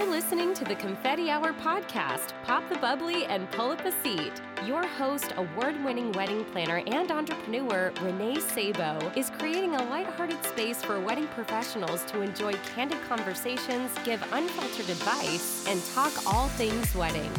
You're listening to the Confetti Hour podcast. Pop the bubbly and pull up a seat. Your host, award winning wedding planner and entrepreneur Renee Sabo, is creating a lighthearted space for wedding professionals to enjoy candid conversations, give unfiltered advice, and talk all things weddings.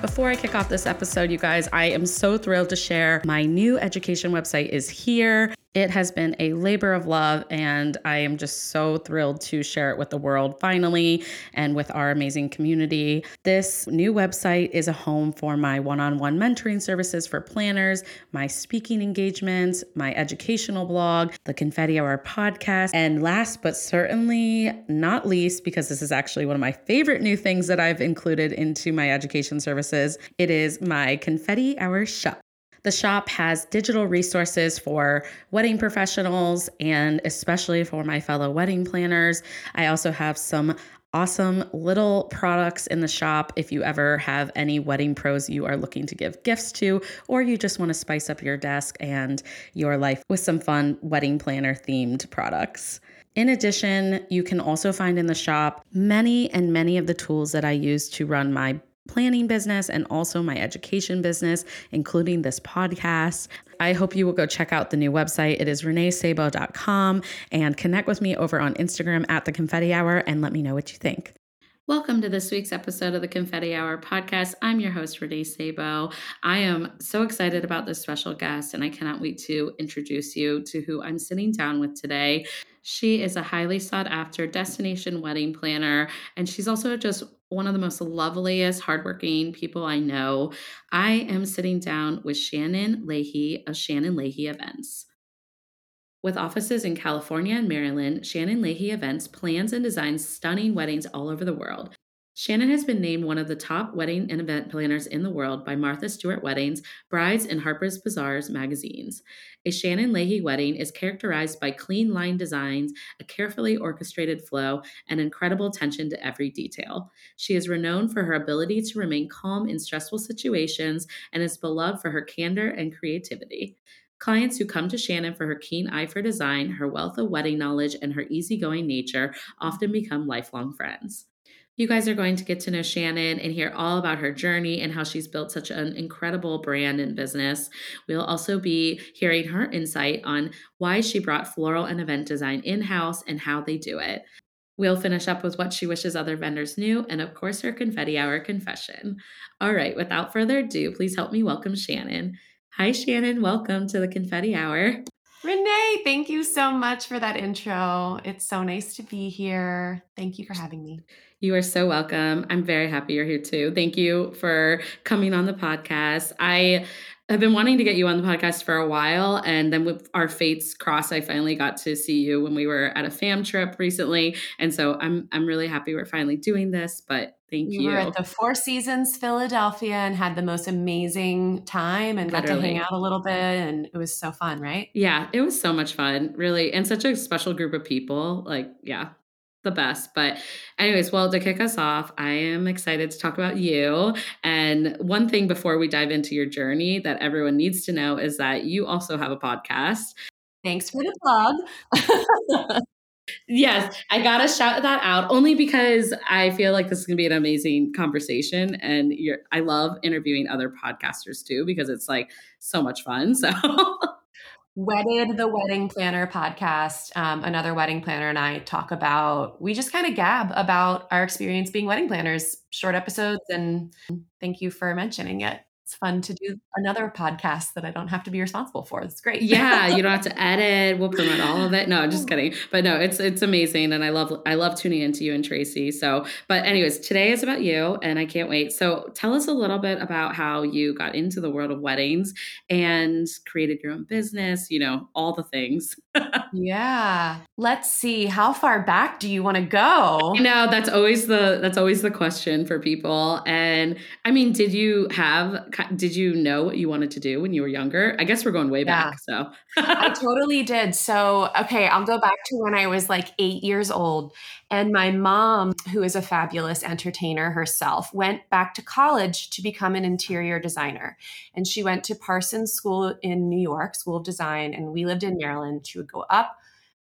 Before I kick off this episode, you guys, I am so thrilled to share my new education website is here. It has been a labor of love, and I am just so thrilled to share it with the world finally and with our amazing community. This new website is a home for my one on one mentoring services for planners, my speaking engagements, my educational blog, the Confetti Hour podcast, and last but certainly not least, because this is actually one of my favorite new things that I've included into my education services, it is my Confetti Hour shop. The shop has digital resources for wedding professionals and especially for my fellow wedding planners. I also have some awesome little products in the shop if you ever have any wedding pros you are looking to give gifts to, or you just want to spice up your desk and your life with some fun wedding planner themed products. In addition, you can also find in the shop many and many of the tools that I use to run my planning business and also my education business, including this podcast. I hope you will go check out the new website. It is reneesabo.com and connect with me over on Instagram at the confetti hour and let me know what you think. Welcome to this week's episode of the Confetti Hour podcast. I'm your host, Renee Sabo. I am so excited about this special guest, and I cannot wait to introduce you to who I'm sitting down with today. She is a highly sought after destination wedding planner, and she's also just one of the most loveliest, hardworking people I know. I am sitting down with Shannon Leahy of Shannon Leahy Events. With offices in California and Maryland, Shannon Leahy Events plans and designs stunning weddings all over the world. Shannon has been named one of the top wedding and event planners in the world by Martha Stewart Weddings, Brides, and Harper's Bazaar's magazines. A Shannon Leahy wedding is characterized by clean line designs, a carefully orchestrated flow, and incredible attention to every detail. She is renowned for her ability to remain calm in stressful situations and is beloved for her candor and creativity. Clients who come to Shannon for her keen eye for design, her wealth of wedding knowledge, and her easygoing nature often become lifelong friends. You guys are going to get to know Shannon and hear all about her journey and how she's built such an incredible brand and business. We'll also be hearing her insight on why she brought floral and event design in house and how they do it. We'll finish up with what she wishes other vendors knew, and of course, her confetti hour confession. All right, without further ado, please help me welcome Shannon. Hi, Shannon. Welcome to the confetti hour. Renee, thank you so much for that intro. It's so nice to be here. Thank you for having me. You are so welcome. I'm very happy you're here too. Thank you for coming on the podcast. I have been wanting to get you on the podcast for a while, and then with our fates crossed, I finally got to see you when we were at a fam trip recently, and so I'm I'm really happy we're finally doing this. But thank you. You were at the Four Seasons Philadelphia and had the most amazing time, and Literally. got to hang out a little bit, and it was so fun, right? Yeah, it was so much fun, really, and such a special group of people. Like, yeah, the best. But, anyways, well, to kick us off, I am excited to talk about you. And one thing before we dive into your journey that everyone needs to know is that you also have a podcast. Thanks for the plug. yes, I got to shout that out only because I feel like this is to be an amazing conversation. And you're, I love interviewing other podcasters too because it's like so much fun. So, Wedded the Wedding Planner podcast. Um, another wedding planner and I talk about, we just kind of gab about our experience being wedding planners, short episodes. And thank you for mentioning it it's fun to do another podcast that I don't have to be responsible for. It's great. yeah, you don't have to edit. We'll promote all of it. No, just oh. kidding. But no, it's it's amazing, and I love I love tuning into you and Tracy. So, but anyways, today is about you, and I can't wait. So, tell us a little bit about how you got into the world of weddings and created your own business. You know, all the things. Yeah. Let's see. How far back do you want to go? You know, that's always the that's always the question for people. And I mean, did you have did you know what you wanted to do when you were younger? I guess we're going way yeah. back. So I totally did. So, okay, I'll go back to when I was like eight years old. And my mom, who is a fabulous entertainer herself, went back to college to become an interior designer. And she went to Parsons School in New York, School of Design, and we lived in Maryland. She would go up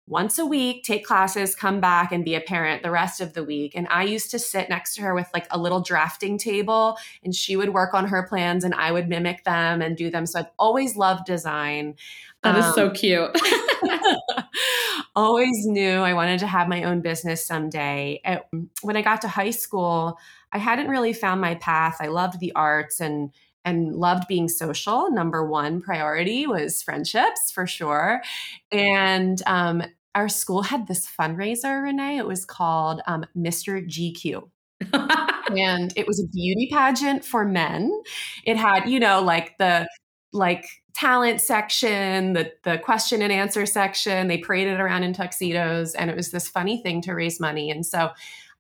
once a week, take classes, come back and be a parent the rest of the week. And I used to sit next to her with like a little drafting table and she would work on her plans and I would mimic them and do them. So I've always loved design. That is um, so cute. always knew I wanted to have my own business someday. When I got to high school, I hadn't really found my path. I loved the arts and and loved being social. Number one priority was friendships for sure. And um, our school had this fundraiser, Renee. It was called um, Mr. GQ. and it was a beauty pageant for men. It had, you know, like the like talent section, the the question and answer section. They paraded around in tuxedos, and it was this funny thing to raise money. And so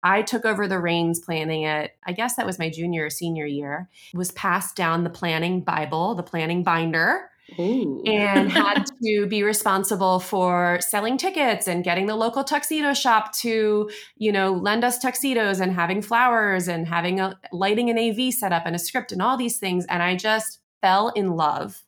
I took over the reins planning it. I guess that was my junior or senior year. Was passed down the planning Bible, the planning binder. Ooh. and had to be responsible for selling tickets and getting the local tuxedo shop to, you know, lend us tuxedos and having flowers and having a lighting an AV set up and a script and all these things. And I just fell in love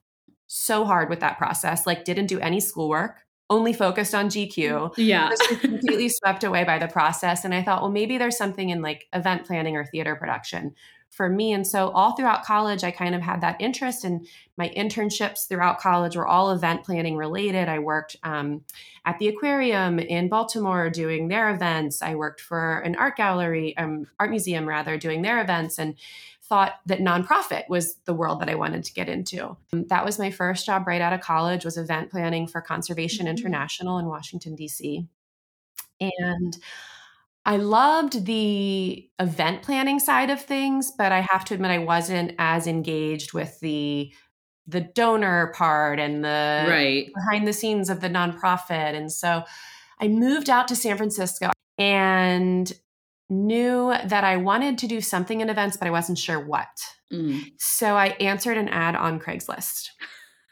so hard with that process. Like, didn't do any schoolwork only focused on GQ. Yeah. completely swept away by the process. And I thought, well, maybe there's something in like event planning or theater production for me. And so all throughout college, I kind of had that interest. And my internships throughout college were all event planning related. I worked um, at the aquarium in Baltimore doing their events. I worked for an art gallery, um, art museum rather, doing their events. And thought that nonprofit was the world that I wanted to get into. That was my first job right out of college was event planning for Conservation mm-hmm. International in Washington DC. And I loved the event planning side of things, but I have to admit I wasn't as engaged with the the donor part and the right. behind the scenes of the nonprofit. And so I moved out to San Francisco and knew that I wanted to do something in events, but I wasn't sure what. Mm. So I answered an ad on Craigslist.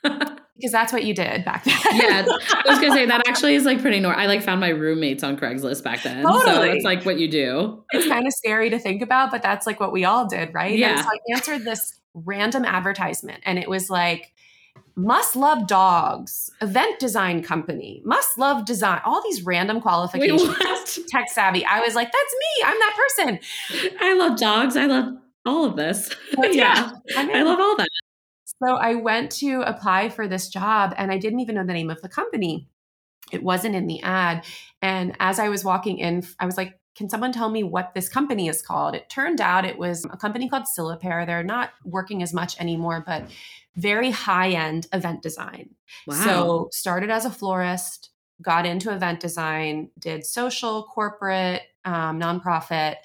because that's what you did back then. yeah, I was gonna say that actually is like pretty normal. I like found my roommates on Craigslist back then, totally. so it's like what you do. It's kind of scary to think about, but that's like what we all did, right? Yeah. And so I answered this random advertisement, and it was like must love dogs, event design company, must love design, all these random qualifications. Wait, tech savvy. I was like, that's me. I'm that person. I love dogs. I love all of this. yeah. I, mean, I love all that. So I went to apply for this job and I didn't even know the name of the company. It wasn't in the ad. And as I was walking in, I was like, can someone tell me what this company is called? It turned out it was a company called Silipair. They're not working as much anymore, but very high end event design. Wow. So, started as a florist, got into event design, did social, corporate, um, nonprofit,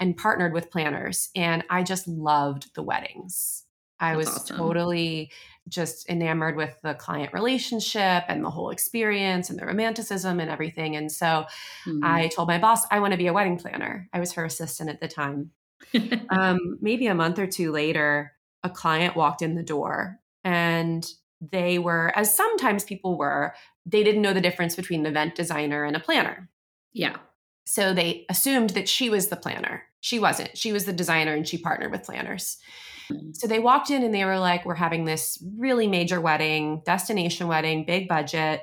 and partnered with planners. And I just loved the weddings. I That's was awesome. totally just enamored with the client relationship and the whole experience and the romanticism and everything. And so mm-hmm. I told my boss, I want to be a wedding planner. I was her assistant at the time. um, maybe a month or two later, a client walked in the door and they were, as sometimes people were, they didn't know the difference between an event designer and a planner. Yeah. So they assumed that she was the planner. She wasn't. She was the designer and she partnered with planners. Mm-hmm. So they walked in and they were like, We're having this really major wedding, destination wedding, big budget.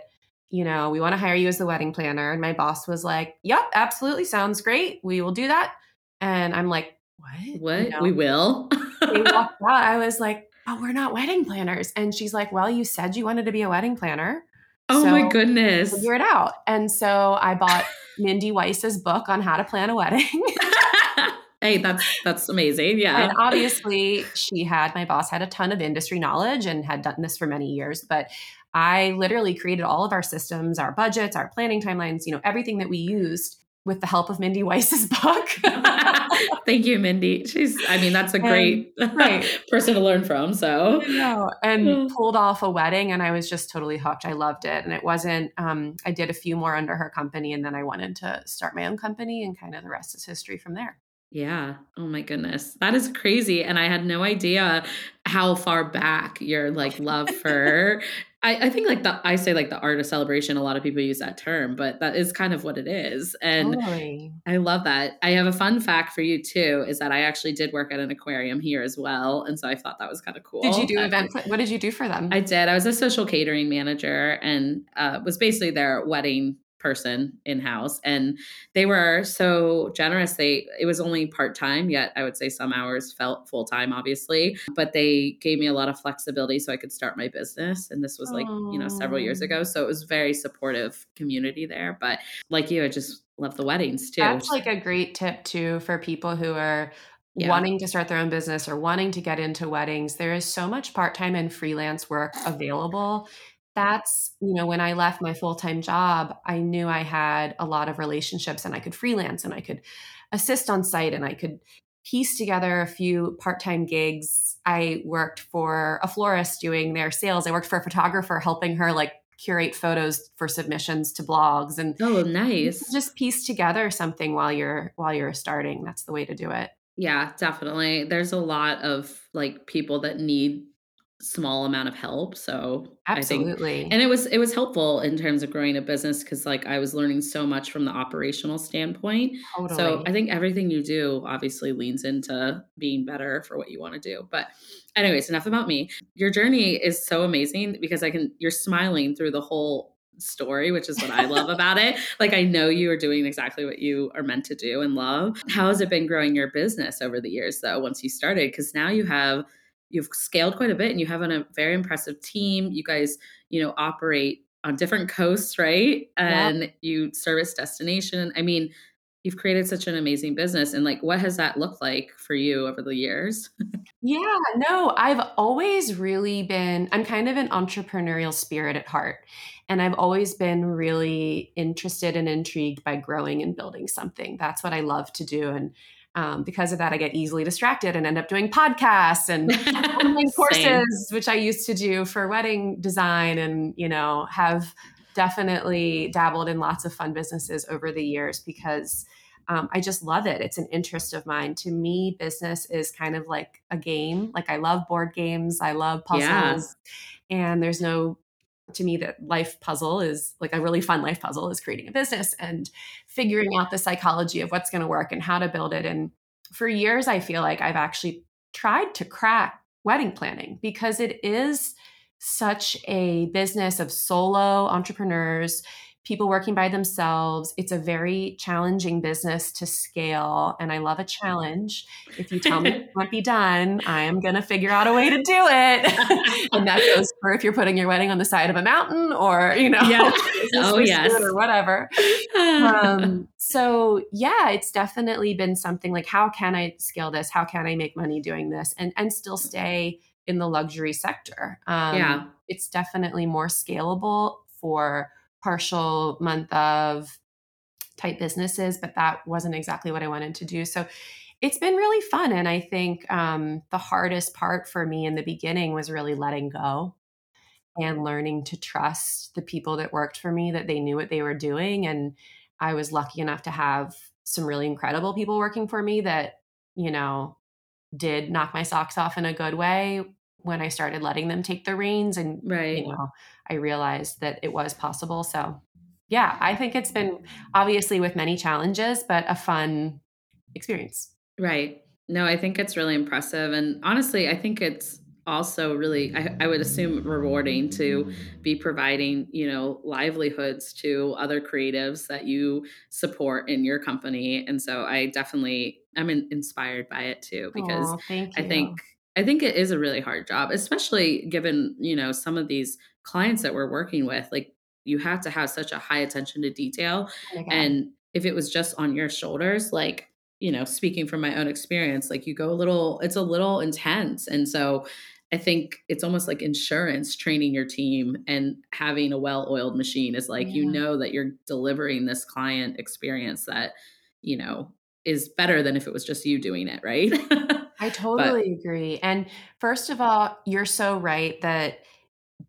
You know, we want to hire you as the wedding planner. And my boss was like, Yep, absolutely. Sounds great. We will do that. And I'm like, What? What? You know, we will. they walked out. I was like, oh, we're not wedding planners. And she's like, well, you said you wanted to be a wedding planner. Oh so my goodness. Figure it out. And so I bought Mindy Weiss's book on how to plan a wedding. hey, that's that's amazing. Yeah. And obviously she had my boss had a ton of industry knowledge and had done this for many years, but I literally created all of our systems, our budgets, our planning timelines, you know, everything that we used with the help of Mindy Weiss's book. Thank you, Mindy. She's, I mean, that's a great and, right. person to learn from. So, and pulled off a wedding, and I was just totally hooked. I loved it. And it wasn't, um, I did a few more under her company, and then I wanted to start my own company, and kind of the rest is history from there. Yeah. Oh my goodness. That is crazy. And I had no idea how far back your like love for I, I think like the I say like the art of celebration, a lot of people use that term, but that is kind of what it is. And totally. I love that. I have a fun fact for you too, is that I actually did work at an aquarium here as well. And so I thought that was kind of cool. Did you do event? What did you do for them? I did. I was a social catering manager and uh, was basically their wedding person in house and they were so generous. They it was only part-time yet i would say some hours felt full-time obviously but they gave me a lot of flexibility so i could start my business and this was like you know several years ago so it was very supportive community there but like you i just love the weddings too. That's like a great tip too for people who are yeah. wanting to start their own business or wanting to get into weddings there is so much part-time and freelance work available that's you know when i left my full-time job i knew i had a lot of relationships and i could freelance and i could assist on site and i could piece together a few part-time gigs. I worked for a florist doing their sales. I worked for a photographer helping her like curate photos for submissions to blogs and oh nice. just piece together something while you're while you're starting. That's the way to do it. Yeah definitely. There's a lot of like people that need small amount of help so absolutely think, and it was it was helpful in terms of growing a business because like i was learning so much from the operational standpoint totally. so i think everything you do obviously leans into being better for what you want to do but anyways enough about me your journey is so amazing because i can you're smiling through the whole story, which is what I love about it. Like, I know you are doing exactly what you are meant to do and love. How has it been growing your business over the years, though, once you started? Because now you have you've scaled quite a bit and you have a very impressive team. You guys, you know, operate on different coasts, right? And yep. you service destination. I mean, you've created such an amazing business and like what has that looked like for you over the years yeah no i've always really been i'm kind of an entrepreneurial spirit at heart and i've always been really interested and intrigued by growing and building something that's what i love to do and um, because of that, I get easily distracted and end up doing podcasts and online courses, which I used to do for wedding design, and you know have definitely dabbled in lots of fun businesses over the years because um, I just love it. It's an interest of mine. To me, business is kind of like a game. Like I love board games, I love puzzles, yeah. and there's no to me that life puzzle is like a really fun life puzzle is creating a business and figuring out the psychology of what's going to work and how to build it. And for years i feel like i've actually tried to crack wedding planning because it is such a business of solo entrepreneurs people working by themselves. It's a very challenging business to scale. And I love a challenge. If you tell me it can't be done, I am going to figure out a way to do it. and that goes for if you're putting your wedding on the side of a mountain or, you know, yeah. oh, yes. or whatever. um, so yeah, it's definitely been something like, how can I scale this? How can I make money doing this and, and still stay in the luxury sector? Um, yeah. It's definitely more scalable for partial month of type businesses, but that wasn't exactly what I wanted to do. So it's been really fun. And I think um, the hardest part for me in the beginning was really letting go and learning to trust the people that worked for me, that they knew what they were doing. And I was lucky enough to have some really incredible people working for me that, you know, did knock my socks off in a good way when I started letting them take the reins and right. you know, I realized that it was possible. So yeah, I think it's been obviously with many challenges, but a fun experience. Right. No, I think it's really impressive. And honestly, I think it's also really I, I, would assume rewarding to be providing you know livelihoods to other creatives that you support in your company and so i definitely i'm in, inspired by it too because i think I think it is a really hard job, especially given, you know, some of these clients that we're working with. Like you have to have such a high attention to detail. Oh and if it was just on your shoulders, like, you know, speaking from my own experience, like you go a little, it's a little intense. And so I think it's almost like insurance training your team and having a well oiled machine is like, yeah. you know, that you're delivering this client experience that, you know, is better than if it was just you doing it, right? I totally but, agree. And first of all, you're so right that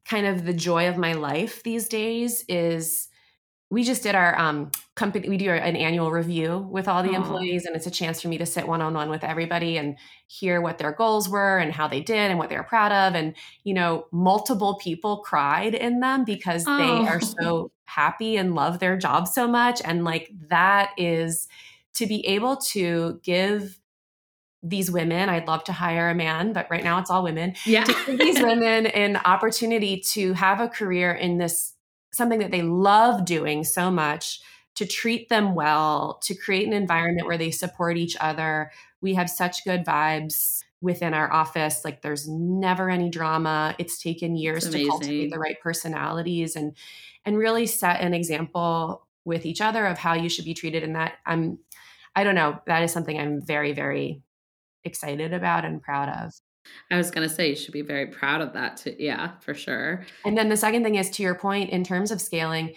kind of the joy of my life these days is we just did our um, company we do an annual review with all the employees and it's a chance for me to sit one-on-one with everybody and hear what their goals were and how they did and what they were proud of and you know multiple people cried in them because oh. they are so happy and love their job so much and like that is to be able to give these women i'd love to hire a man but right now it's all women yeah to give these women an opportunity to have a career in this something that they love doing so much to treat them well, to create an environment where they support each other. We have such good vibes within our office. Like there's never any drama. It's taken years to cultivate the right personalities and and really set an example with each other of how you should be treated. And that I'm I don't know, that is something I'm very, very excited about and proud of. I was going to say you should be very proud of that too. Yeah, for sure. And then the second thing is to your point in terms of scaling,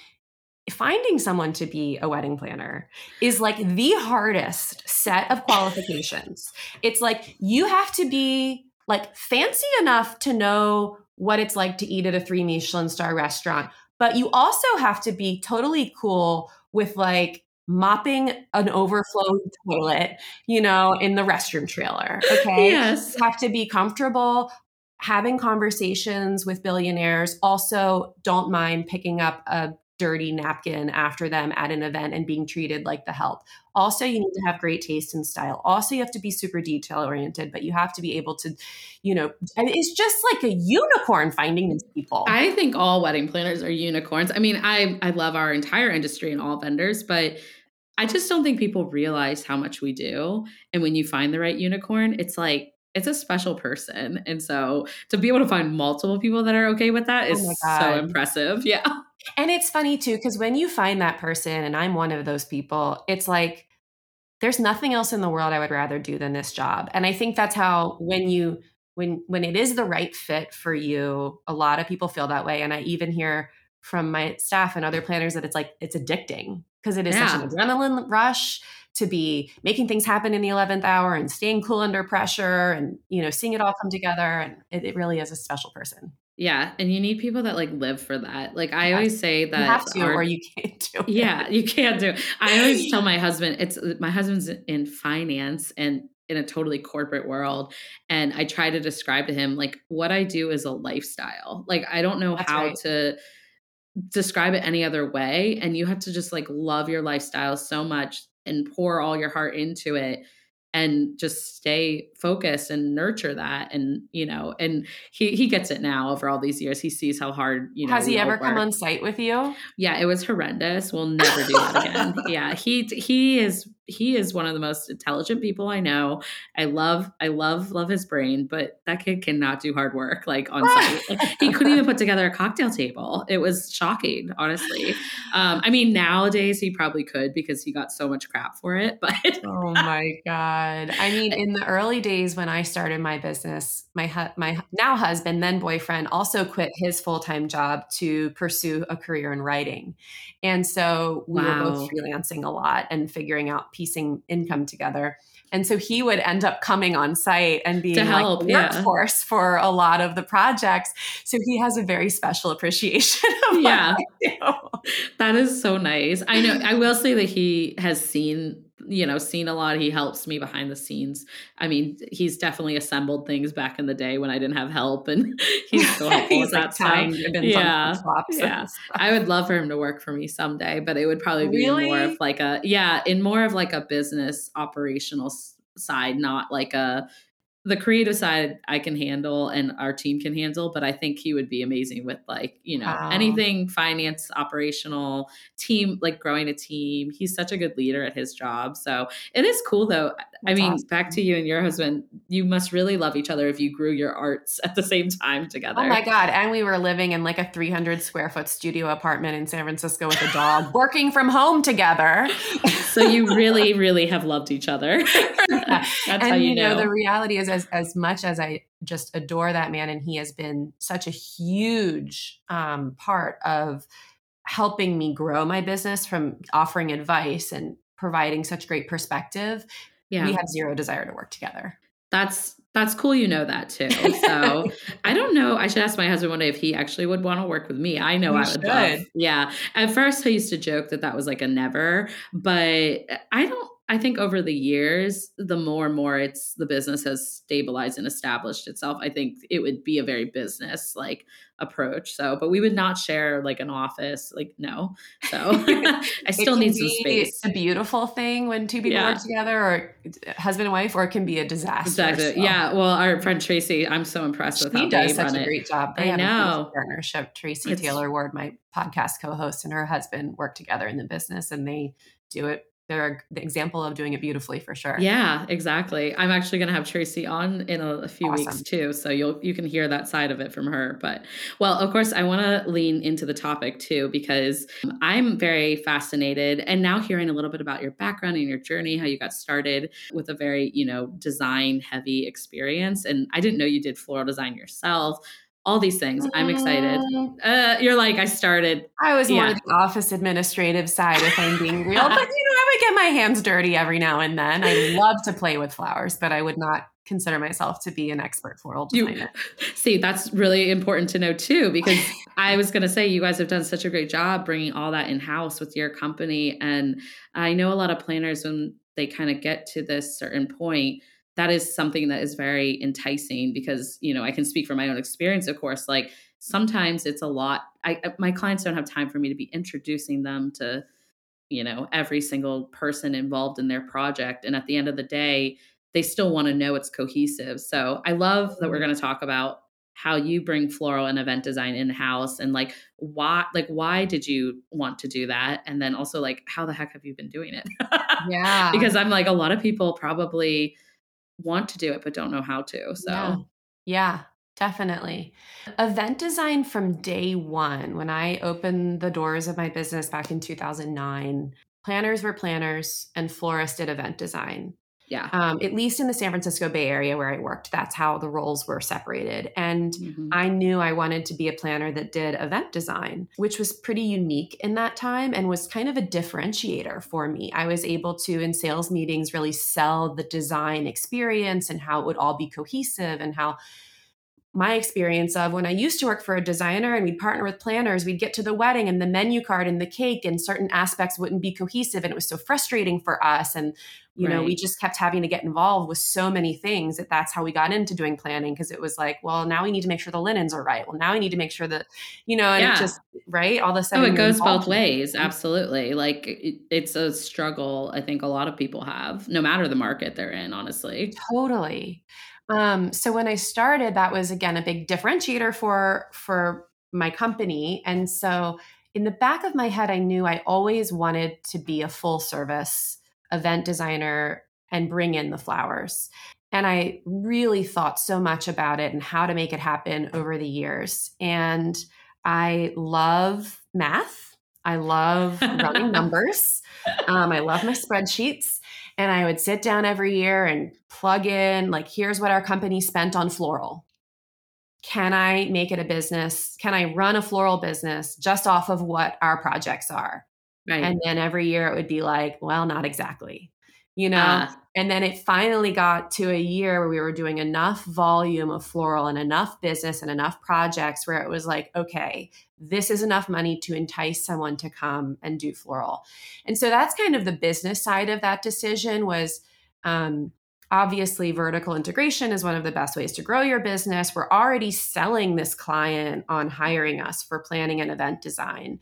finding someone to be a wedding planner is like the hardest set of qualifications. it's like you have to be like fancy enough to know what it's like to eat at a three Michelin star restaurant, but you also have to be totally cool with like mopping an overflow toilet, you know, in the restroom trailer. Okay. Yes. You have to be comfortable having conversations with billionaires. Also, don't mind picking up a dirty napkin after them at an event and being treated like the help. Also, you need to have great taste and style. Also, you have to be super detail oriented, but you have to be able to, you know, and it's just like a unicorn finding these people. I think all wedding planners are unicorns. I mean, I I love our entire industry and all vendors, but I just don't think people realize how much we do. And when you find the right unicorn, it's like it's a special person. And so to be able to find multiple people that are okay with that oh oh so impressive. Yeah. And it's funny too, because when you find that person, and I'm one of those people, it's like there's nothing else in the world I would rather do than this job. And I think that's how when you when when it is the right fit for you, a lot of people feel that way. And I even hear from my staff and other planners that it's like it's addicting because it is yeah. such an adrenaline rush to be making things happen in the 11th hour and staying cool under pressure and you know seeing it all come together and it, it really is a special person yeah, and you need people that like live for that. Like I always say that you have to, our, or you can't do it. Yeah, you can't do. It. I always tell my husband, it's my husband's in finance and in a totally corporate world, and I try to describe to him like what I do is a lifestyle. Like I don't know That's how right. to describe it any other way, and you have to just like love your lifestyle so much and pour all your heart into it and just stay focused and nurture that and you know and he he gets it now over all these years. He sees how hard you know has he ever work. come on site with you? Yeah it was horrendous. We'll never do that again. Yeah he he is he is one of the most intelligent people I know. I love, I love, love his brain, but that kid cannot do hard work like on site. Like, he couldn't even put together a cocktail table. It was shocking, honestly. Um, I mean, nowadays he probably could because he got so much crap for it. But oh my god! I mean, in the early days when I started my business, my hu- my now husband, then boyfriend, also quit his full time job to pursue a career in writing, and so we wow. were both freelancing a lot and figuring out piecing income together. And so he would end up coming on site and being help, like workforce for a lot of the projects. So he has a very special appreciation of yeah. That is so nice. I know I will say that he has seen you know seen a lot. He helps me behind the scenes. I mean he's definitely assembled things back in the day when i didn't have help and he's still helpful he's like that yeah. yeah. i would love for him to work for me someday but it would probably be really? more of like a yeah in more of like a business operational side not like a the creative side I can handle and our team can handle, but I think he would be amazing with like, you know, wow. anything finance, operational, team, like growing a team. He's such a good leader at his job. So it is cool though. That's I mean, awesome. back to you and your husband, you must really love each other if you grew your arts at the same time oh together. Oh my God. And we were living in like a 300 square foot studio apartment in San Francisco with a dog, working from home together. so you really, really have loved each other. That's and, how you, you know. know. The reality is, as, as much as I just adore that man, and he has been such a huge um, part of helping me grow my business from offering advice and providing such great perspective yeah. we have zero desire to work together. That's that's cool you know that too. So I don't know. I should ask my husband one day if he actually would want to work with me. I know you I would love. Yeah. At first I used to joke that that was like a never, but I don't I think over the years, the more and more it's the business has stabilized and established itself, I think it would be a very business like approach. So, but we would not share like an office, like no. So I still need some space. A beautiful thing when two people yeah. work together, or husband and wife, or it can be a disaster. Exactly. So. Yeah. Well, our friend Tracy, I'm so impressed with she how does they such run a great job. They I know partnership. Tracy it's, Taylor Ward, my podcast co-host, and her husband work together in the business, and they do it they're the example of doing it beautifully for sure. Yeah, exactly. I'm actually going to have Tracy on in a, a few awesome. weeks too, so you'll you can hear that side of it from her. But well, of course, I want to lean into the topic too because I'm very fascinated, and now hearing a little bit about your background and your journey, how you got started with a very you know design heavy experience, and I didn't know you did floral design yourself all these things. I'm excited. Mm. Uh, you're like, I started. I was yeah. more the office administrative side, if I'm being real. but, you know, get my hands dirty every now and then. I love to play with flowers, but I would not consider myself to be an expert floral designer. You, see, that's really important to know too, because I was going to say you guys have done such a great job bringing all that in house with your company. And I know a lot of planners, when they kind of get to this certain point, that is something that is very enticing because you know i can speak from my own experience of course like sometimes it's a lot i uh, my clients don't have time for me to be introducing them to you know every single person involved in their project and at the end of the day they still want to know it's cohesive. So i love that we're mm-hmm. going to talk about how you bring floral and event design in house and like why like why did you want to do that? And then also like how the heck have you been doing it? Yeah. Because i'm like a lot of people probably want to do it but don't know how to. So, yeah, yeah definitely. Event design from day one, when I opened the doors of my business back in 2009, planners were planners and florists did event design. Yeah. Um, at least in the San Francisco Bay Area where I worked, that's how the roles were separated. And mm-hmm. I knew I wanted to be a planner that did event design, which was pretty unique in that time and was kind of a differentiator for me. I was able to, in sales meetings, really sell the design experience and how it would all be cohesive and how my experience of when I used to work for a designer and we'd partner with planners, we'd get to the wedding and the menu card and the cake and certain aspects wouldn't be cohesive. And it was so frustrating for us. And, you right. know, we just kept having to get involved with so many things that that's how we got into doing planning because it was like, well, now we need to make sure the linens are right. Well, now we need to make sure that, you know, and yeah. it just, right? All of a oh, sudden. Oh, it goes both ways. Mm-hmm. Absolutely. Like it, it's a struggle I think a lot of people have, no matter the market they're in, honestly. Totally. Um, so when I started, that was again a big differentiator for for my company. And so in the back of my head, I knew I always wanted to be a full service event designer and bring in the flowers. And I really thought so much about it and how to make it happen over the years. And I love math. I love running numbers. Um, I love my spreadsheets. And I would sit down every year and plug in, like, here's what our company spent on floral. Can I make it a business? Can I run a floral business just off of what our projects are? Right. And then every year it would be like, well, not exactly, you know? Uh, and then it finally got to a year where we were doing enough volume of floral and enough business and enough projects where it was like, okay, this is enough money to entice someone to come and do floral. And so that's kind of the business side of that decision was um, obviously vertical integration is one of the best ways to grow your business. We're already selling this client on hiring us for planning and event design.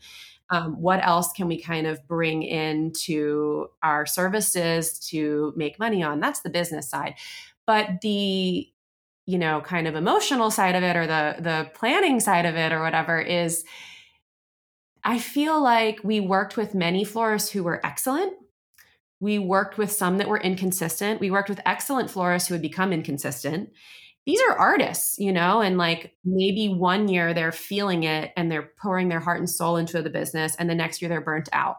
Um, what else can we kind of bring into our services to make money on? That's the business side. But the you know kind of emotional side of it or the the planning side of it or whatever is i feel like we worked with many florists who were excellent we worked with some that were inconsistent we worked with excellent florists who had become inconsistent these are artists you know and like maybe one year they're feeling it and they're pouring their heart and soul into the business and the next year they're burnt out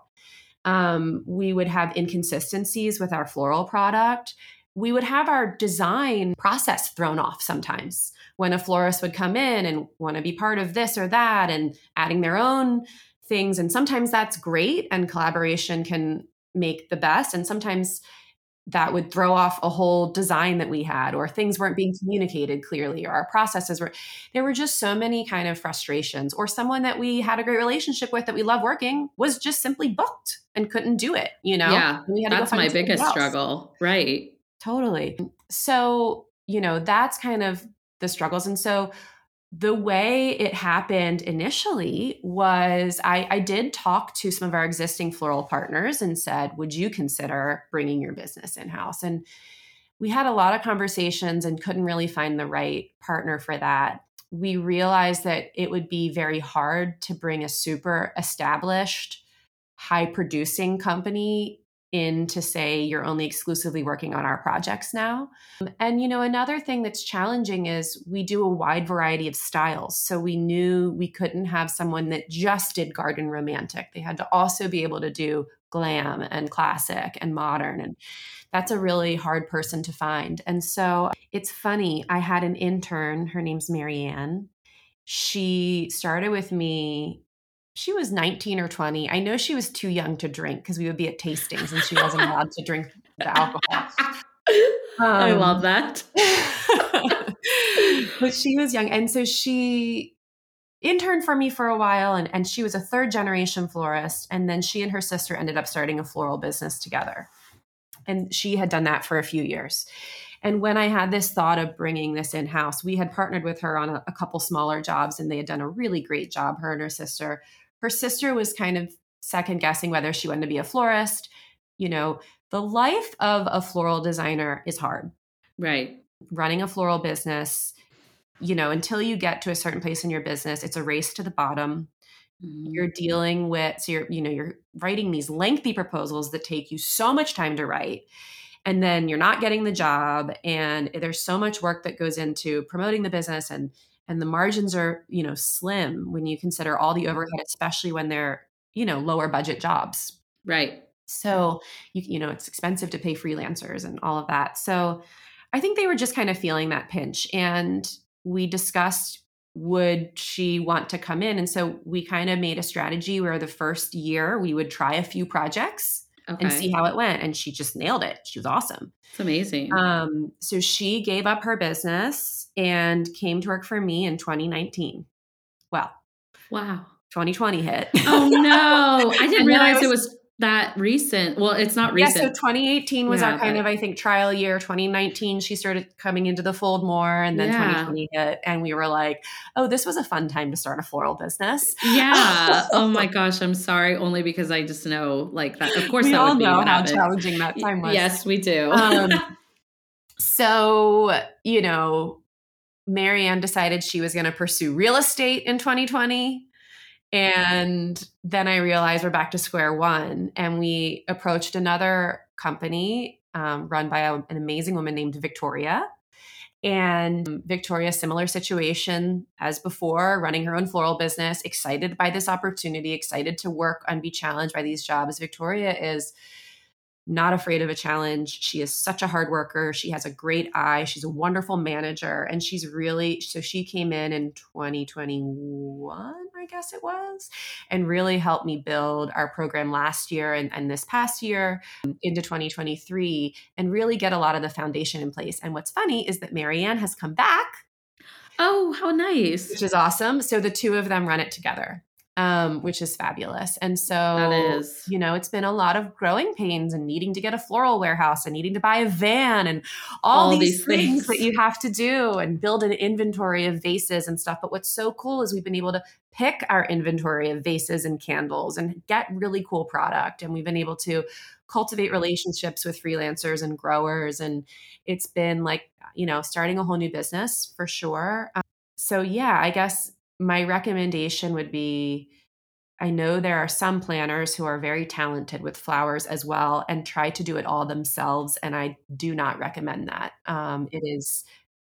um, we would have inconsistencies with our floral product we would have our design process thrown off sometimes when a florist would come in and want to be part of this or that and adding their own things. And sometimes that's great and collaboration can make the best. And sometimes that would throw off a whole design that we had or things weren't being communicated clearly or our processes were there were just so many kind of frustrations or someone that we had a great relationship with that we love working was just simply booked and couldn't do it you know? Yeah that's my biggest struggle right. Totally. So you know that's kind of the struggles and so the way it happened initially was I, I, did talk to some of our existing floral partners and said, Would you consider bringing your business in house? And we had a lot of conversations and couldn't really find the right partner for that. We realized that it would be very hard to bring a super established, high producing company in to say you're only exclusively working on our projects now. And you know, another thing that's challenging is we do a wide variety of styles. So we knew we couldn't have someone that just did garden romantic. They had to also be able to do glam and classic and modern and that's a really hard person to find. And so it's funny, I had an intern, her name's Marianne. She started with me she was 19 or 20. I know she was too young to drink because we would be at tastings and she wasn't allowed to drink the alcohol. Um, I love that. but she was young. And so she interned for me for a while and, and she was a third generation florist. And then she and her sister ended up starting a floral business together. And she had done that for a few years. And when I had this thought of bringing this in house, we had partnered with her on a, a couple smaller jobs and they had done a really great job, her and her sister her sister was kind of second guessing whether she wanted to be a florist. You know, the life of a floral designer is hard. Right. Running a floral business, you know, until you get to a certain place in your business, it's a race to the bottom. Mm-hmm. You're dealing with, so you're, you know, you're writing these lengthy proposals that take you so much time to write. And then you're not getting the job. And there's so much work that goes into promoting the business and and the margins are you know slim when you consider all the mm-hmm. overhead especially when they're you know lower budget jobs. Right. So you you know it's expensive to pay freelancers and all of that. So i think they were just kind of feeling that pinch and we discussed would she want to come in and so we kind of made a strategy where the first year we would try a few projects okay. and see how it went. And she just nailed it. She was awesome. It's amazing. Um, so she gave up her business and came to work for me in 2019. Well, wow. 2020 hit. Oh no. I didn't realize was, it was that recent. Well, it's not recent. Yeah, so 2018 was yeah, our kind of, I think, trial year. 2019, she started coming into the fold more, and then yeah. 2020 hit, and we were like, "Oh, this was a fun time to start a floral business." Yeah. oh my gosh, I'm sorry. Only because I just know, like that. Of course, we that all would know how challenging that time was. Yes, we do. um, so you know, Marianne decided she was going to pursue real estate in 2020. And then I realized we're back to square one. And we approached another company um, run by a, an amazing woman named Victoria. And Victoria, similar situation as before, running her own floral business, excited by this opportunity, excited to work and be challenged by these jobs. Victoria is not afraid of a challenge. She is such a hard worker. She has a great eye. She's a wonderful manager. And she's really, so she came in in 2021, I guess it was, and really helped me build our program last year and, and this past year into 2023 and really get a lot of the foundation in place. And what's funny is that Marianne has come back. Oh, how nice. Which is awesome. So the two of them run it together um, which is fabulous. And so, that is. you know, it's been a lot of growing pains and needing to get a floral warehouse and needing to buy a van and all, all these, these things, things that you have to do and build an inventory of vases and stuff. But what's so cool is we've been able to pick our inventory of vases and candles and get really cool product. And we've been able to cultivate relationships with freelancers and growers. And it's been like, you know, starting a whole new business for sure. Um, so, yeah, I guess my recommendation would be I know there are some planners who are very talented with flowers as well and try to do it all themselves. And I do not recommend that. Um, it is,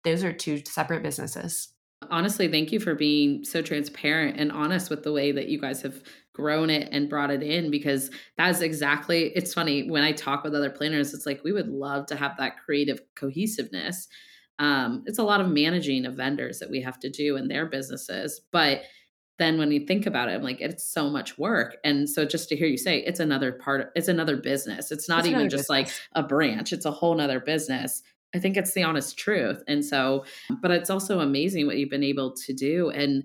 those are two separate businesses. Honestly, thank you for being so transparent and honest with the way that you guys have grown it and brought it in because that's exactly it's funny when I talk with other planners, it's like we would love to have that creative cohesiveness um, it's a lot of managing of vendors that we have to do in their businesses but then when you think about it, I'm like, it's so much work. And so just to hear you say it's another part, it's another business. It's not It's even just business. like a branch, it's a whole nother business. I think it's the honest truth. And so, but it's also amazing what you've been able to do. And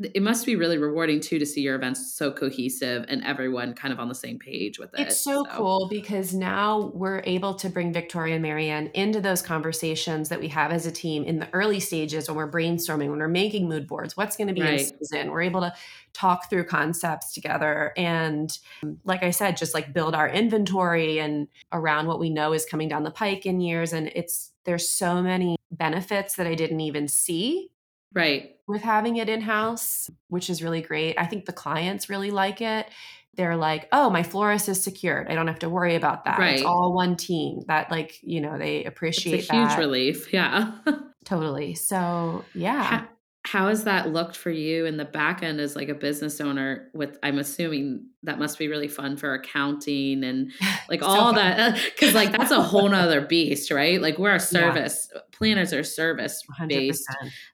it must be really rewarding too to see your events so cohesive and everyone kind of on the same page with it. It's so, cool because now we're able to bring Victoria and Marianne into those conversations that we have as a team in the early stages when we're brainstorming, when we're making mood boards, what's going to be Right. in season. We're able to talk through concepts together and, like I said, just like build our inventory and around what we know is coming down the pike in years. And it's, there's so many benefits that I didn't even see Right. With having it in house, which is really great. I think the clients really like it. They're like, oh, my florist is secured. I don't have to worry about that. It's all one team. That, like, you know, they appreciate It's a huge relief. Yeah. Totally. So, yeah. How, how has that looked for you in the back end as like a business owner with i'm assuming that must be really fun for accounting and like So all fun. that because like that's a whole nother beast right like we're a service planners are service 100%. based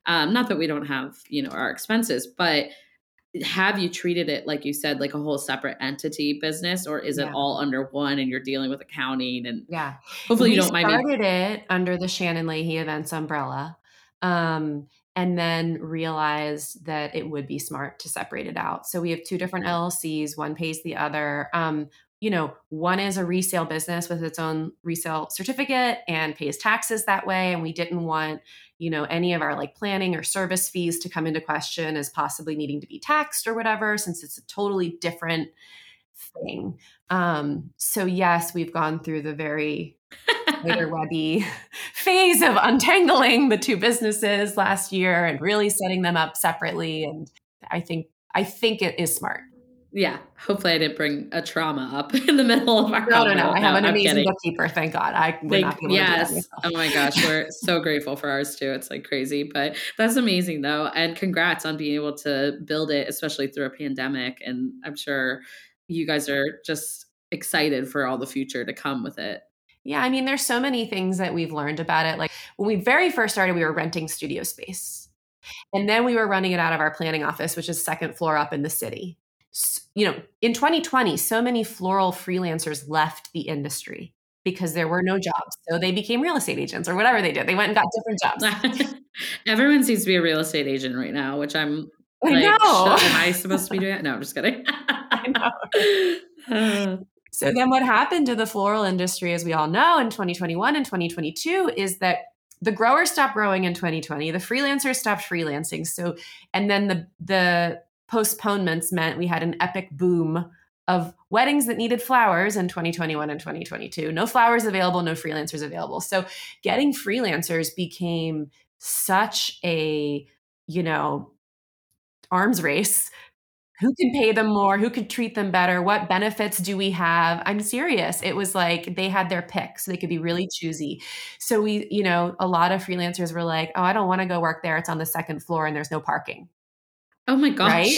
um not that we don't have you know our expenses but have you treated it like you said like a whole separate entity business or is it Yeah. all under one and you're dealing with accounting and Yeah. hopefully we you don't mind me started it under the Shannon Leahy Events umbrella. Um, and then realized that it would be smart to separate it out. So we have two different LLCs, one pays the other. Um, you know, one is a resale business with its own resale certificate and pays taxes that way. And we didn't want, you know, any of our like planning or service fees to come into question as possibly needing to be taxed or whatever, since it's a totally different thing. Um, so yes, we've gone through the very webby phase of untangling the two businesses last year and really setting them up separately. And I think I think it is smart. yeah hopefully i didn't bring a trauma up in the middle of our No, no, no. I have an amazing kidding. bookkeeper. Thank God. I would Thank- not be able to do that yes. Oh my gosh, we're so grateful for ours too. It's like crazy, but that's amazing though. And congrats on being able to build it, especially through a pandemic. And I'm sure you guys are just excited for all the future to come with it. Yeah, I mean, there's so many things that we've learned about it. Like when we very first started, we were renting studio space. And then we were running it out of our planning office, which is second floor up in the city. S- You know, in 2020, so many floral freelancers left the industry because there were no jobs. So they became real estate agents or whatever they did. They went and got different jobs. Everyone seems to be a real estate agent right now, which I'm I like, know. "Shit, am I supposed to be doing it? No, I'm just kidding. I know. Uh, So then what happened to the floral industry, as we all know, in 2021 and 2022 is that the growers stopped growing in 2020, the freelancers stopped freelancing. So and then the the postponements meant we had an epic boom of weddings that needed flowers in 2021 and 2022. No flowers available, no freelancers available. So getting freelancers became such a, you know, arms race who can pay them more? Who could treat them better? What benefits do we have? I'm serious. It was like they had their pick so they could be really choosy. So we you know a lot of freelancers were like oh i don't want to go work there. It's on the second floor and there's no parking. Oh my gosh. Right?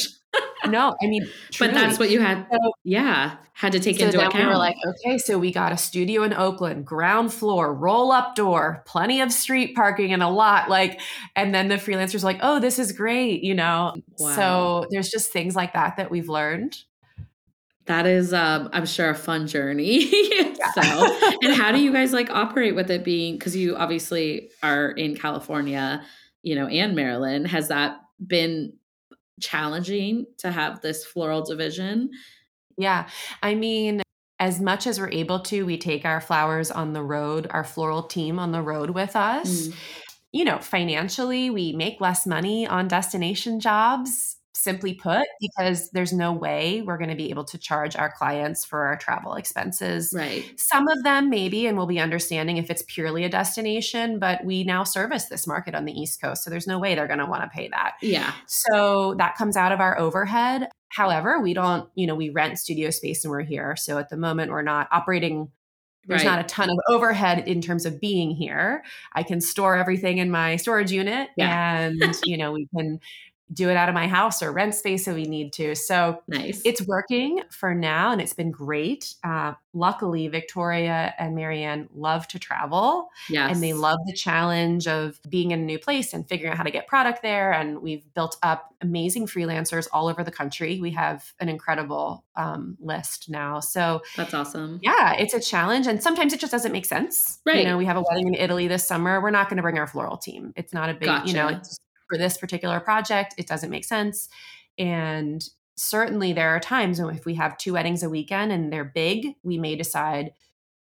No i mean But that's what you had, So- yeah, had to take so into then account. we were like okay so we got a studio in oakland ground floor roll up door plenty of street parking and a lot like and then the freelancers like oh this is great you know Wow. so there's just things like that that we've learned That is, um, I'm sure, a fun journey. so, and how do you guys like operate with it being because you obviously are in California, you know, and Maryland? Has that been challenging to have this floral division? Yeah. I mean, as much as we're able to, we take our flowers on the road, our floral team on the road with us. Mm. You know, financially, we make less money on destination jobs, simply put, because there's no way we're going to be able to charge our clients for our travel expenses. Right. Some of them maybe, and we'll be understanding if it's purely a destination, but we now service this market on the East Coast. So there's no way they're going to want to pay that. Yeah. So that comes out of our overhead. However, we don't, you know, we rent studio space and we're here. So at the moment, we're not operating. There's Right. not a ton of overhead in terms of being here. I can store everything in my storage unit Yeah. and, you know, we can do it out of my house or rent space if we need to. So nice. It's working for now and it's been great. Uh, luckily, Victoria and Marianne love to travel. Yes. And they love the challenge of being in a new place and figuring out how to get product there. And we've built up amazing freelancers all over the country. We have an incredible um, list now. So that's awesome. Yeah, it's a challenge. And sometimes it just doesn't make sense. Right. You know, we have a wedding in Italy this summer. We're not going to bring our floral team. It's not a big, gotcha. you know, it's for this particular project, it doesn't make sense. And certainly there are times when if we have two weddings a weekend and they're big, we may decide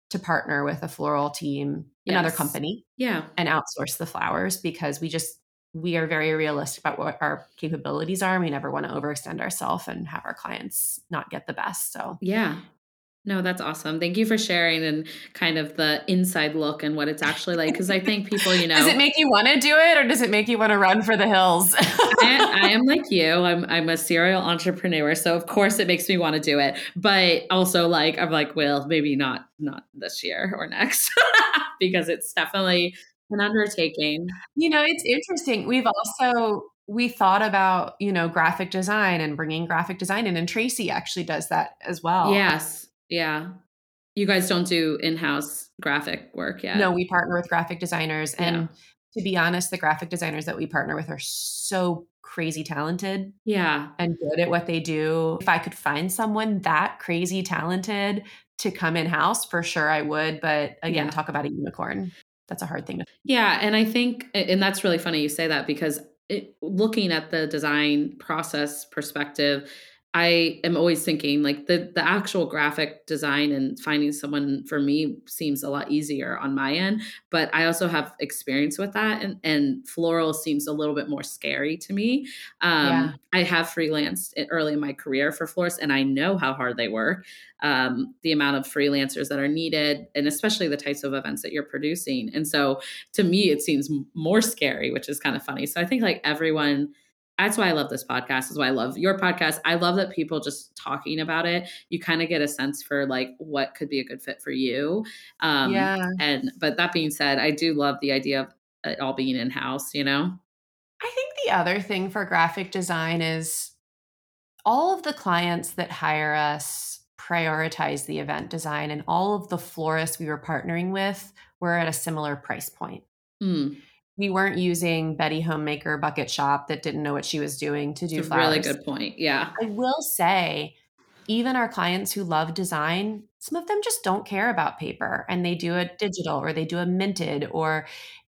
to partner with a floral team, yes. another company. Yeah. And outsource the flowers because we just we are very realistic about what our capabilities are. We never want to overextend ourselves and have our clients not get the best. So yeah, no, that's awesome. Thank you for sharing and kind of the inside look and what it's actually like. Because I think people, you know, does it make you want to do it, or does it make you want to run for the hills? I, I, am like you. I'm I'm a serial entrepreneur, so of course it makes me want to do it. But also, like I'm like, well, maybe not not this year or next, because it's definitely an undertaking. You know, it's interesting. We've also we thought about you know graphic design and bringing graphic design in, and Tracy actually does that as well. Yes yeah. You guys don't do in-house graphic work yet. No, we partner with graphic designers and yeah. to be honest, the graphic designers that we partner with are so crazy talented. Yeah. And good at what they do. If I could find someone that crazy talented to come in-house, for sure I would, but again, yeah. talk about a unicorn. That's a hard thing. To. Yeah, and I think and that's really funny you say that because it, looking at the design process perspective, I am always thinking like the the actual graphic design and finding someone for me seems a lot easier on my end, but I also have experience with that and and floral seems a little bit more scary to me. Um, yeah. I have freelanced early in my career for florists and I know how hard they work. Um, the amount of freelancers that are needed and especially the types of events that you're producing. And so to me it seems more scary, which is kind of funny. So I think like everyone that's why I love this podcast. Is why I love your podcast. I love that people just talking about it. You kind of get a sense for like what could be a good fit for you. Um, yeah. And but that being said, I do love the idea of it all being in house. You know. I think the other thing for graphic design is all of the clients that hire us prioritize the event design, and all of the florists we were partnering with were at a similar price point. Mm we weren't using Betty Homemaker Bucket Shop that didn't know what she was doing to do flowers. Really good point. Yeah. I will say, even our clients who love design, some of them just don't care about paper and they do a digital or they do a minted or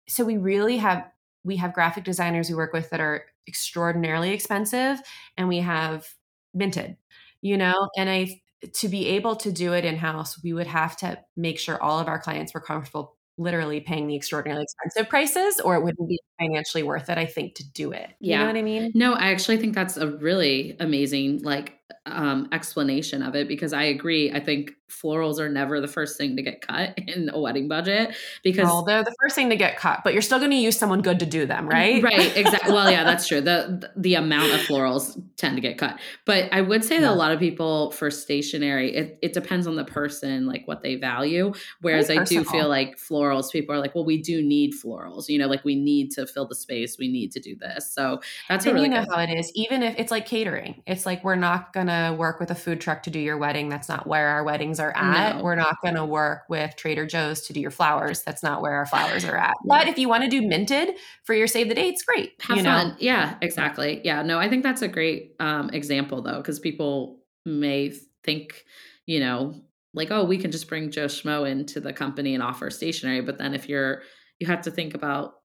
so we really have we have graphic designers we work with that are extraordinarily expensive and we have minted, you know, and I to be able to do it in house, we would have to make sure all of our clients were comfortable literally paying the extraordinarily expensive prices or it wouldn't be financially worth it i think to do it you yeah. know what i mean no i actually think that's a really amazing like um, explanation of it because I agree. I think florals are never the first thing to get cut in a wedding budget because well, they're the first thing to get cut, but you're still going to use someone good to do them, right? Right, exactly. well, yeah, that's true. The the amount of florals tend to get cut, but I would say yeah. that a lot of people for stationery, it, it depends on the person, like what they value. Whereas I do feel like florals, people are like, well, we do need florals, you know, like we need to fill the space, we need to do this. So that's and really you know how it is. Even if it's like catering, it's like we're not gonna work with a food truck to do your wedding. That's not where our weddings are at. No. We're not going to work with Trader Joe's to do your flowers. That's not where our flowers are at. But if you want to do minted for your save the dates, great. Have you fun. Know? Yeah, exactly. Yeah, no, I think that's a great um, example though, because people may think, you know, like, oh, we can just bring Joe Schmo into the company and offer stationery. But then if you're, you have to think about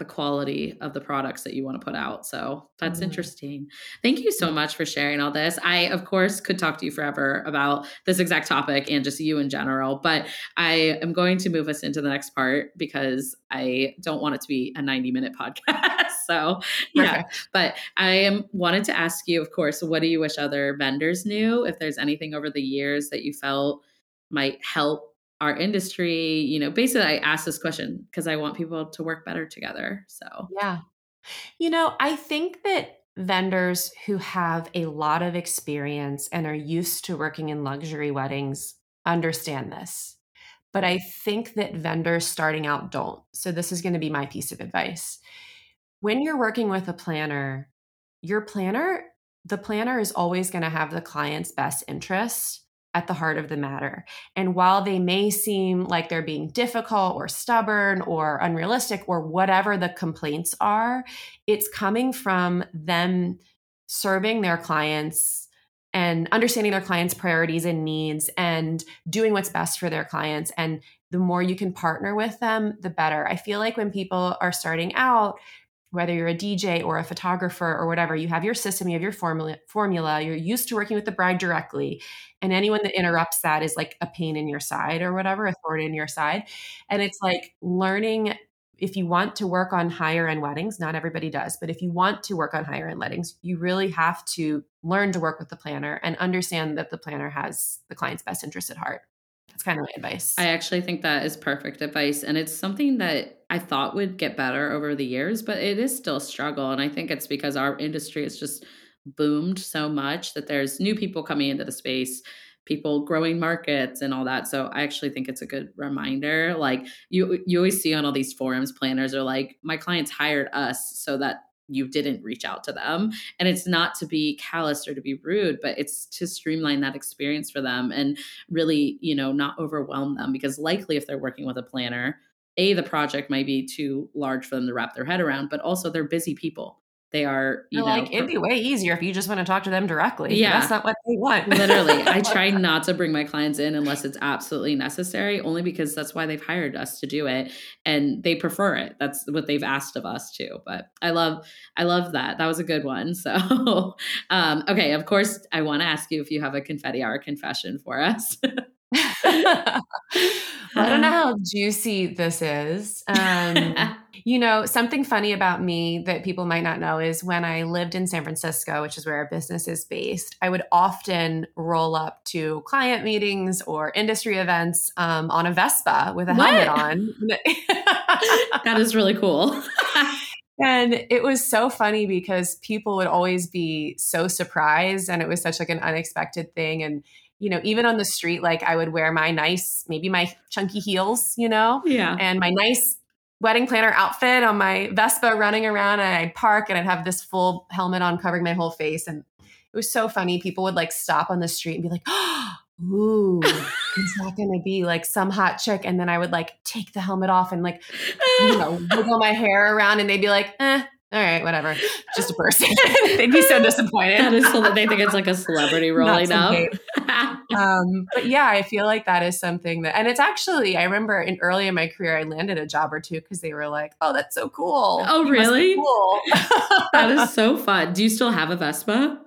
the quality of the products that you want to put out. So that's mm-hmm. interesting. Thank you so much for sharing all this. I, of course, could talk to you forever about this exact topic and just you in general, but I am going to move us into the next part because I don't want it to be a 90 minute podcast. so, yeah. But I am wanted to ask you, of course, what do you wish other vendors knew? If there's anything over the years that you felt might help our industry you know basically i asked this question because i want people to work better together so. Yeah. You know i think that vendors who have a lot of experience and are used to working in luxury weddings understand this but i think that vendors starting out don't so this is going to be my piece of advice. When you're working with a planner your planner, the planner is always going to have the client's best interest at the heart of the matter. And while they may seem like they're being difficult or stubborn or unrealistic or whatever the complaints are, it's coming from them serving their clients and understanding their clients' priorities and needs and doing what's best for their clients. And the more you can partner with them, the better. I feel like when people are starting out, whether you're a DJ or a photographer or whatever, you have your system, you have your formula, formula, you're used to working with the bride directly. And anyone that interrupts that is like a pain in your side or whatever, a thorn in your side. And it's like learning if you want to work on higher end weddings, not everybody does, but if you want to work on higher end weddings, you really have to learn to work with the planner and understand that the planner has the client's best interest at heart. That's kind of my advice. I actually think that is perfect advice. And it's something that I thought would get better over the years, but it is still a struggle. And I think it's because our industry has just boomed so much that there's new people coming into the space people growing markets and all that so i actually think it's a good reminder like you you always see on all these forums planners are like my clients hired us so that you didn't reach out to them. And it's not to be callous or to be rude, but it's to streamline that experience for them and really, you know, not overwhelm them because likely if they're working with a planner, a the project might be too large for them to wrap their head around, but also they're busy people. They are, you know, like it'd be way easier if you just want to talk to them directly. Yeah, that's not what they want. Literally, I try not to bring my clients in unless it's absolutely necessary, only because that's why they've hired us to do it, and they prefer it. That's what they've asked of us too. But I love, I love that. That was a good one. So, um, okay, of course, I want to ask you if you have a confetti hour confession for us. I don't know how juicy this is. Um, you know, something funny about me that people might not know is when I lived in San Francisco, which is where our business is based, I would often roll up to client meetings or industry events um, on a Vespa with a what? helmet on. that is really cool. and it was so funny because people would always be so surprised and it was such like an unexpected thing and you know, even on the street, like I would wear my nice, maybe my chunky heels, you know, yeah, and my nice wedding planner outfit on my Vespa running around, and I'd park and I'd have this full helmet on covering my whole face, and it was so funny. People would like stop on the street and be like, oh, "Ooh, is that going to be like some hot chick?" And then I would like take the helmet off and like, you know, wiggle my hair around, and they'd be like, "Eh." All right, whatever. Just a person. They'd be so disappointed. That is so they think it's like a celebrity rolling up. um, but yeah, I feel like that is something that, and it's actually, I remember in early in my career, I landed a job or two because they were like, "Oh, that's so cool." Oh, you really? Cool. that is so fun. Do you still have a Vespa?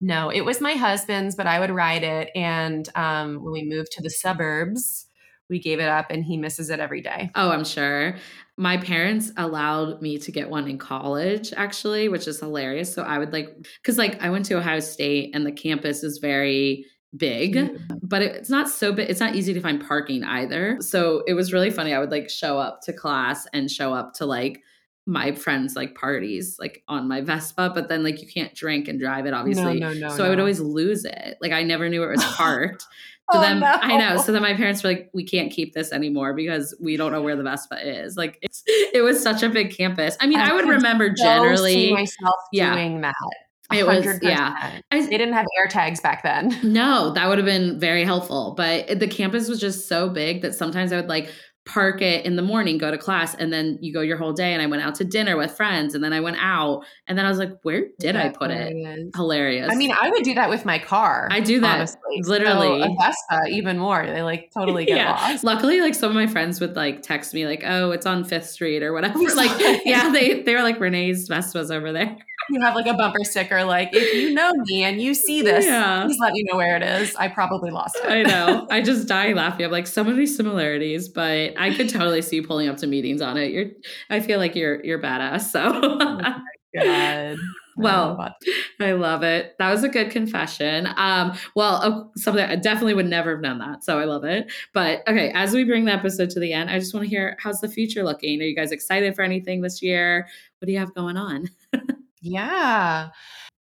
No, it was my husband's, but I would ride it. And um, when we moved to the suburbs, we gave it up and he misses it every day. Oh, I'm sure. My parents allowed me to get one in college, actually, which is hilarious. So I would like, because like I went to Ohio State and the campus is very big, but it's not so big. It's not easy to find parking either. So it was really funny. I would like show up to class and show up to like, my friends like parties like on my Vespa, but then like you can't drink and drive it, obviously. No, no, no, so I would always lose it. Like I never knew it was parked. So oh, then no. I know. So then my parents were like, we can't keep this anymore because we don't know where the Vespa is. Like it's it was such a big campus. I mean, I, I would remember so generally myself yeah. doing that. It was yeah. I, they didn't have air tags back then. No, that would have been very helpful. But the campus was just so big that sometimes I would like park it in the morning, go to class, and then you go your whole day. And I went out to dinner with friends, and then I went out, and then I was like, "Where did That's I put hilarious. it?" Hilarious. I mean, I would do that with my car. I do that honestly. literally. So Vespa, even more. They like totally get yeah. lost. Luckily, like some of my friends would like text me like, "Oh, it's on Fifth Street or whatever." like, yeah, they they were like, "Renee's Vespa's over there." You have like a bumper sticker like if you know me and you see this yeah. please let me know where it is. I probably lost it. I know. I just die laughing. I'm like so many similarities but i could totally see you pulling up to meetings on it. You're i feel like you're you're badass so. Oh God. well I, I love it. That was a good confession. Um well uh, something i definitely would never have done that so i love it. But okay as we bring the episode to the end i just want to hear how's the future looking? Are you guys excited for anything this year? What do you have going on Yeah.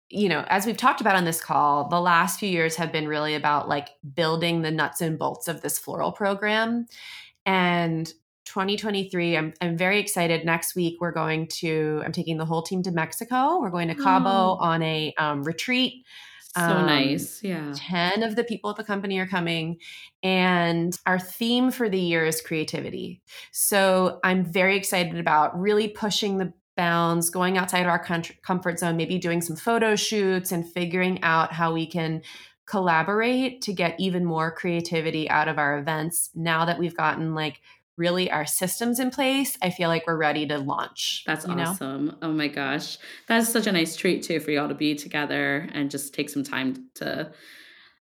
You know, as we've talked about on this call, the last few years have been really about like building the nuts and bolts of this floral program. And 2023. I'm, I'm very excited. Next week, we're going to, I'm taking the whole team to Mexico. We're going to Cabo oh. on a um, retreat. So um, nice. Yeah. 10 of the people at the company are coming. And our theme for the year is creativity. So I'm very excited about really pushing the bounds, going outside of our comfort zone, maybe doing some photo shoots and figuring out how we can collaborate to get even more creativity out of our events now that we've gotten like really our systems in place, I feel like we're ready to launch. That's awesome. Know? Oh my gosh. That's such a nice treat too for y'all to be together and just take some time to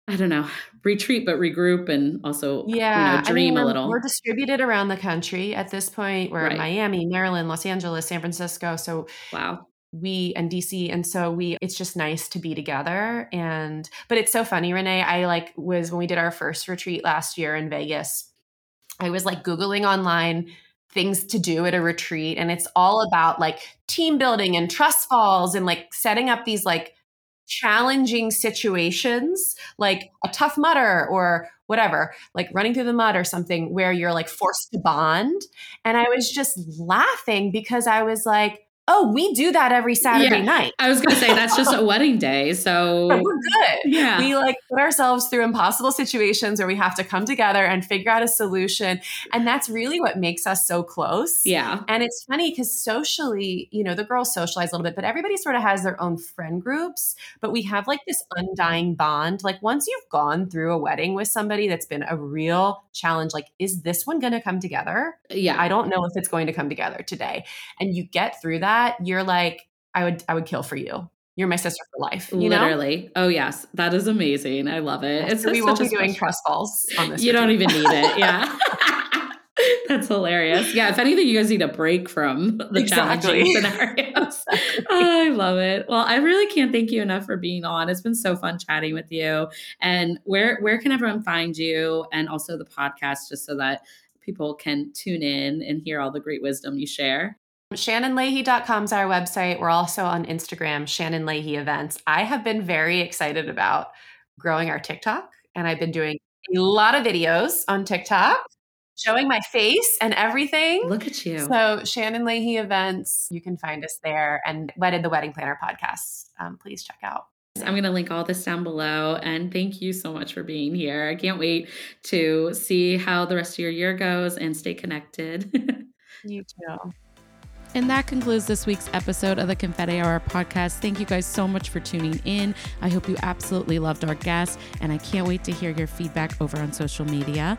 I don't know, retreat but regroup and also yeah, you know, dream I mean, a little. We're distributed around the country at this point. We're right. in Miami, Maryland, Los Angeles, San Francisco. So wow we and DC and so we it's just nice to be together and but it's so funny Renee I like was when we did our first retreat last year in Vegas I was like googling online things to do at a retreat and it's all about like team building and trust falls and like setting up these like challenging situations like a Tough Mudder or whatever like running through the mud or something where you're like forced to bond. And i was just laughing because i was like Oh, we do that every Saturday yeah. night. I was going to say that's just a wedding day. So we're good. Yeah. We like put ourselves through impossible situations where we have to come together and figure out a solution. And that's really what makes us so close. Yeah. And it's funny because socially, you know, the girls socialize a little bit, but everybody sort of has their own friend groups. But we have like this undying bond. Like once you've gone through a wedding with somebody that's been a real challenge, like, is this one going to come together? Yeah. I don't know if it's going to come together today. And you get through that that, you're like, I would, I would kill for you. You're my sister for life. You Literally. Know? Oh yes, that is amazing. I love it. It's so we won't be doing trust falls on this. You don't even need it. Yeah. That's hilarious. Yeah, if anything, you guys need a break from the exactly. challenging scenarios. exactly. oh, I love it. Well, I really can't thank you enough for being on. It's been so fun chatting with you. And where where can everyone find you and also the podcast just so that people can tune in and hear all the great wisdom you share? ShannonLeahy.com is our website. We're also on Instagram, Shannon Leahy Events. I have been very excited about growing our TikTok, and I've been doing a lot of videos on TikTok showing my face and everything. Look at you. So, Shannon Leahy Events, you can find us there, and Wedded the Wedding Planner podcast. Um, please check out. I'm going to link all this down below. And thank you so much for being here. I can't wait to see how the rest of your year goes and stay connected. you too. And that concludes this week's episode of the Confetti Hour podcast. Thank you guys so much for tuning in. I hope you absolutely loved our guests, and I can't wait to hear your feedback over on social media.